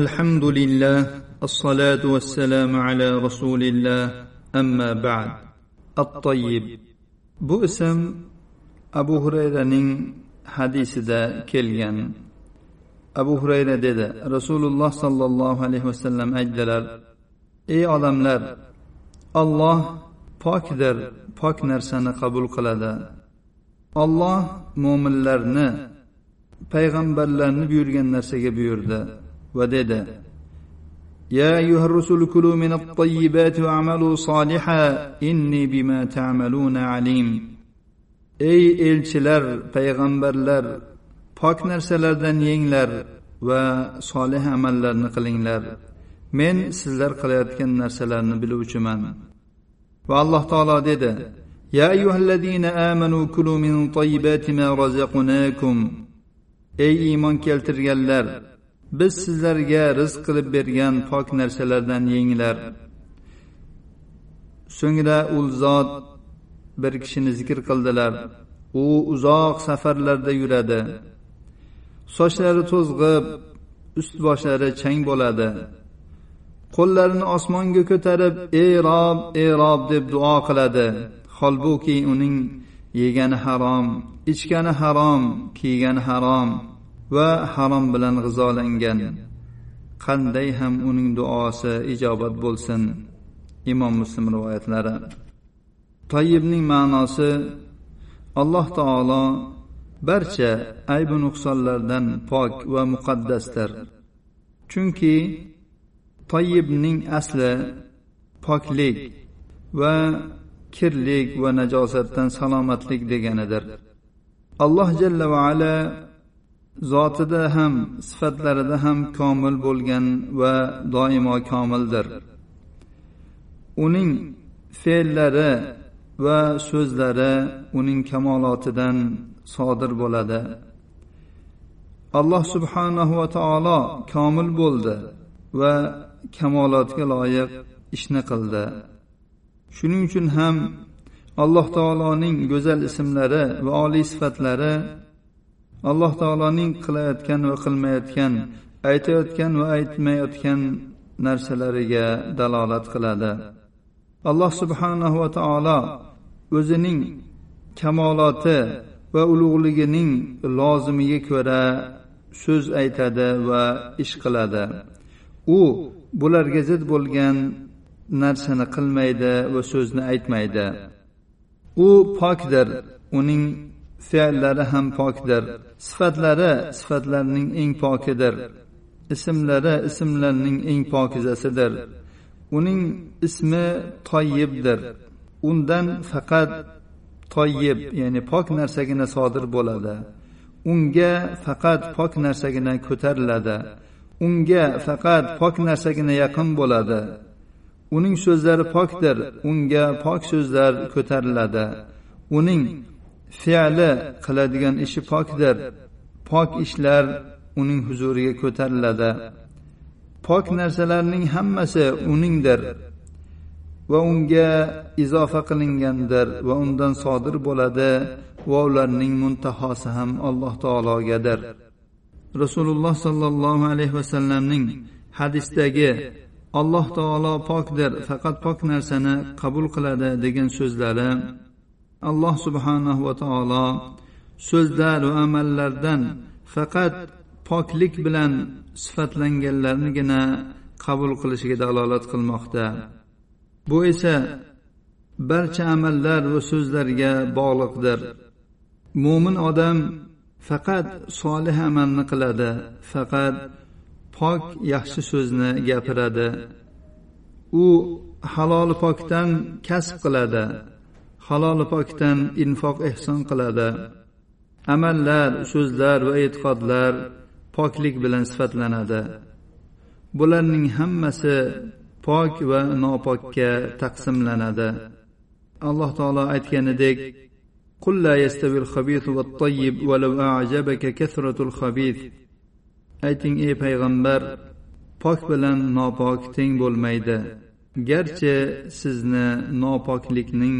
الحمد لله الصلاة والسلام على رسول الله أما بعد الطيب bu ism abu hurayraning hadisida kelgan abu hurayra dedi rasululloh sollallohu alayhi vasallam aytdilar ey odamlar olloh pokdir pok narsani qabul qiladi olloh mo'minlarni payg'ambarlarni buyurgan narsaga buyurdi va dedi يا أيها الرسل كلوا من الطيبات واعملوا صالحا إني بما تعملون عليم ey elchilar payg'ambarlar pok narsalardan yenglar va solih amallarni qilinglar men sizlar qilayotgan narsalarni biluvchiman va alloh taolo dedi يا أيها الذين آمنوا كلوا من طيبات ما رزقناكم ey iymon keltirganlar biz sizlarga rizq qilib bergan pok narsalardan yenglar. So'ngra u zot bir kishini zikr qildilar. U uzoq safarlarda yuradi. Sochlari to'zg'ib ust boshlari chang bo'ladi. Qo'llarini osmonga ko'tarib ey rob ey rob deb duo qiladi. Holbuki uning yegani harom ichgani harom kiygani harom. Va harom bilan g'izolangan. Qanday ham uning duosi ijobat bo'lsin imom muslim rivoyatlari. Toyibning ma'nosi alloh taolo barcha aybu nuqsonlardan pok va muqaddasdir. Chunki toyibning asli poklik va kirlik va najosatdan salomatlik deganidir. Alloh jalla va ala zotida ham sifatlarida ham komil bo'lgan va doimo komildir. Uning fe'llari va so'zlari uning kamolotidan sodir bo'ladi. Alloh subhanahu va taolo komil bo'ldi va kamolotga loyiq ishni qildi. Shuning uchun ham alloh taoloning go'zal ismlari va oliy sifatlari alloh taoloning qilayotgan va qilmayotgan aytayotgan va aytmayotgan narsalariga dalolat qiladi. Alloh subhanahu va taolo o'zining kamoloti va ulug'ligining lozimiga ko'ra so'z aytadi va ish qiladi. U bularga zid bo'lgan narsani qilmaydi va so'zni aytmaydi. U pokdir uning fe'llari ham pokdir sifatlari sifatlarning eng pokidir. Ismlari ismlarning eng pokizasidir. Uning ismi toyibdir. Undan faqat toyib ya'ni pok narsagina sodir bo'ladi. Unga faqat pok narsagina ko'tariladi. Unga faqat pok narsagina yaqin bo'ladi. Uning so'zlari pokdir. Unga pok so'zlar ko'tariladi. Uning fe'li qiladigan ishi pokdir. Pok ishlar uning huzuriga ko'tariladi. Pok narsalarning hammasi uningdir va unga izofa qilingandir va undan sodir bo'ladi va ularning muntahosi ham alloh taologadir. Rasululloh sollallohu alayhi vasallamning hadisdagi alloh taolo pokdir faqat pok narsani qabul qiladi degan so'zlari alloh subhanahu va taolo so'zlar va amallardan faqat poklik bilan sifatlanganlarnigina qabul qilishiga dalolat qilmoqda. Bu esa barcha amallar va so'zlarga bog'liqdir. Mo'min odam faqat solih amalni qiladi faqat pok yaxshi so'zni gapiradi. U halol pokdan kasb qiladi. haloli pokdan infoq ehson qiladi amallar so'zlar va e'tiqodlar poklik bilan sifatlanadi bularning hammasi pok va nopokka taqsimlanadi alloh taolo aytganidek قل لا يستوي الخبيث والطيب ولو أعجبك كثرة الخبيث ayting ey payg'ambar pok bilan nopok teng bo'lmaydi garchi sizni nopoklikning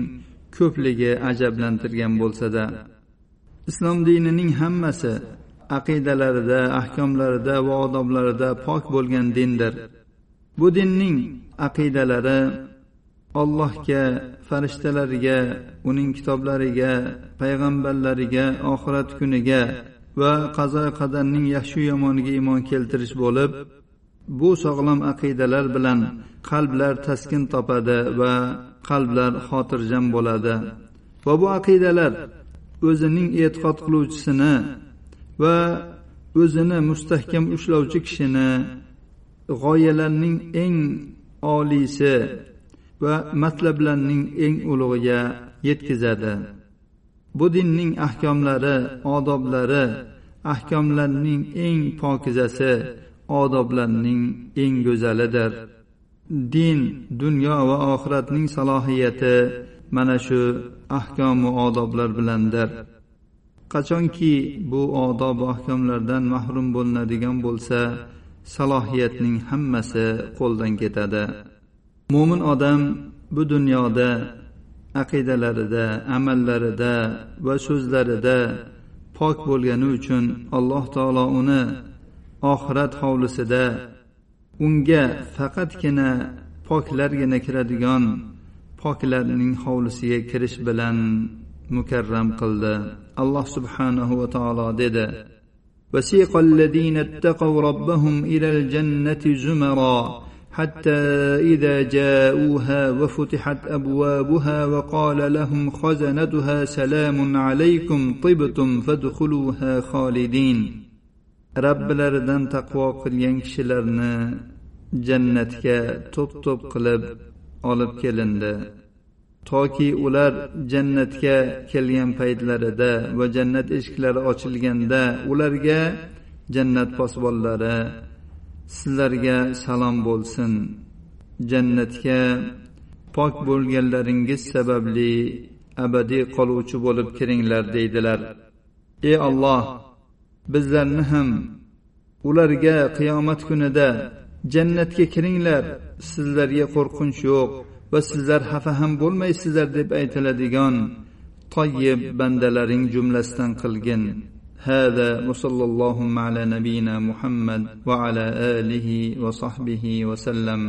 ko'pligi ajablantirgan bo'lsada islom dinining hammasi aqidalarida ahkomlarida va odoblarida pok bo'lgan dindir. Bu dinning aqidalari allohga farishtalarga uning kitoblariga payg'ambarlariga oxirat kuniga va qazo qadarning yaxshi yomoniga iymon keltirish bo'lib bu sog'lom aqidalar bilan qalblar taskin topadi va qalblar xotirjam bo'ladi. Va bu aqidalar o'zining e'tiqod qiluvchisini va o'zini mustahkam ushlovchi kishini g'oyalarning eng oliysi va matlablarning eng ulug'iga yetkazadi. Bu dinning ahkomlari odoblari ahkomlarning eng pokizasi odoblarning eng go'zalidir. Din dunyo va oxiratning salohiyati mana shu ahkomu odoblar bilandir. Qachonki bu odob ahkomlardan mahrum bo'linadigan bo'lsa salohiyatning hammasi qo'ldan ketadi. Mo'min odam bu dunyoda aqidalarida amallarida va so'zlarida pok bo'lgani uchun alloh taolo uni oxirat hovlisida unga faqatgina poklargina kiradigan poklarning hovlisiga kirish bilan mukarram qildi alloh subhanahu va taolo dedi وسيق الذين اتقوا ربهم إلى الجنة زمرًا حتى إذا جاءوها وفتحت أبوابها وقال لهم خزنتها سلام عليكم طبتم فادخلوها خالدين robbilaridan taqvo qilgan kishilarni jannatga to'p to'p qilib olib kelindi. Toki ular jannatga kelgan paytlarida va jannat eshiklari ochilganda ularga jannat posbonlari sizlarga salom bo'lsin. Jannatga pok bo'lganlaringiz sababli abadiy qoluvchi bo'lib kiringlar deydilar. Ey olloh bizlarni ham ularga qiyomat kunida jannatga kiringlar sizlarga qo'rqinch yo'q va sizlar xafa ham bo'lmaysizlar deb aytiladigan toyib bandalaring jumlasidan qilgin هذا وصلى اللهم على نبينا محمد وعلى اله وصحبه وسلم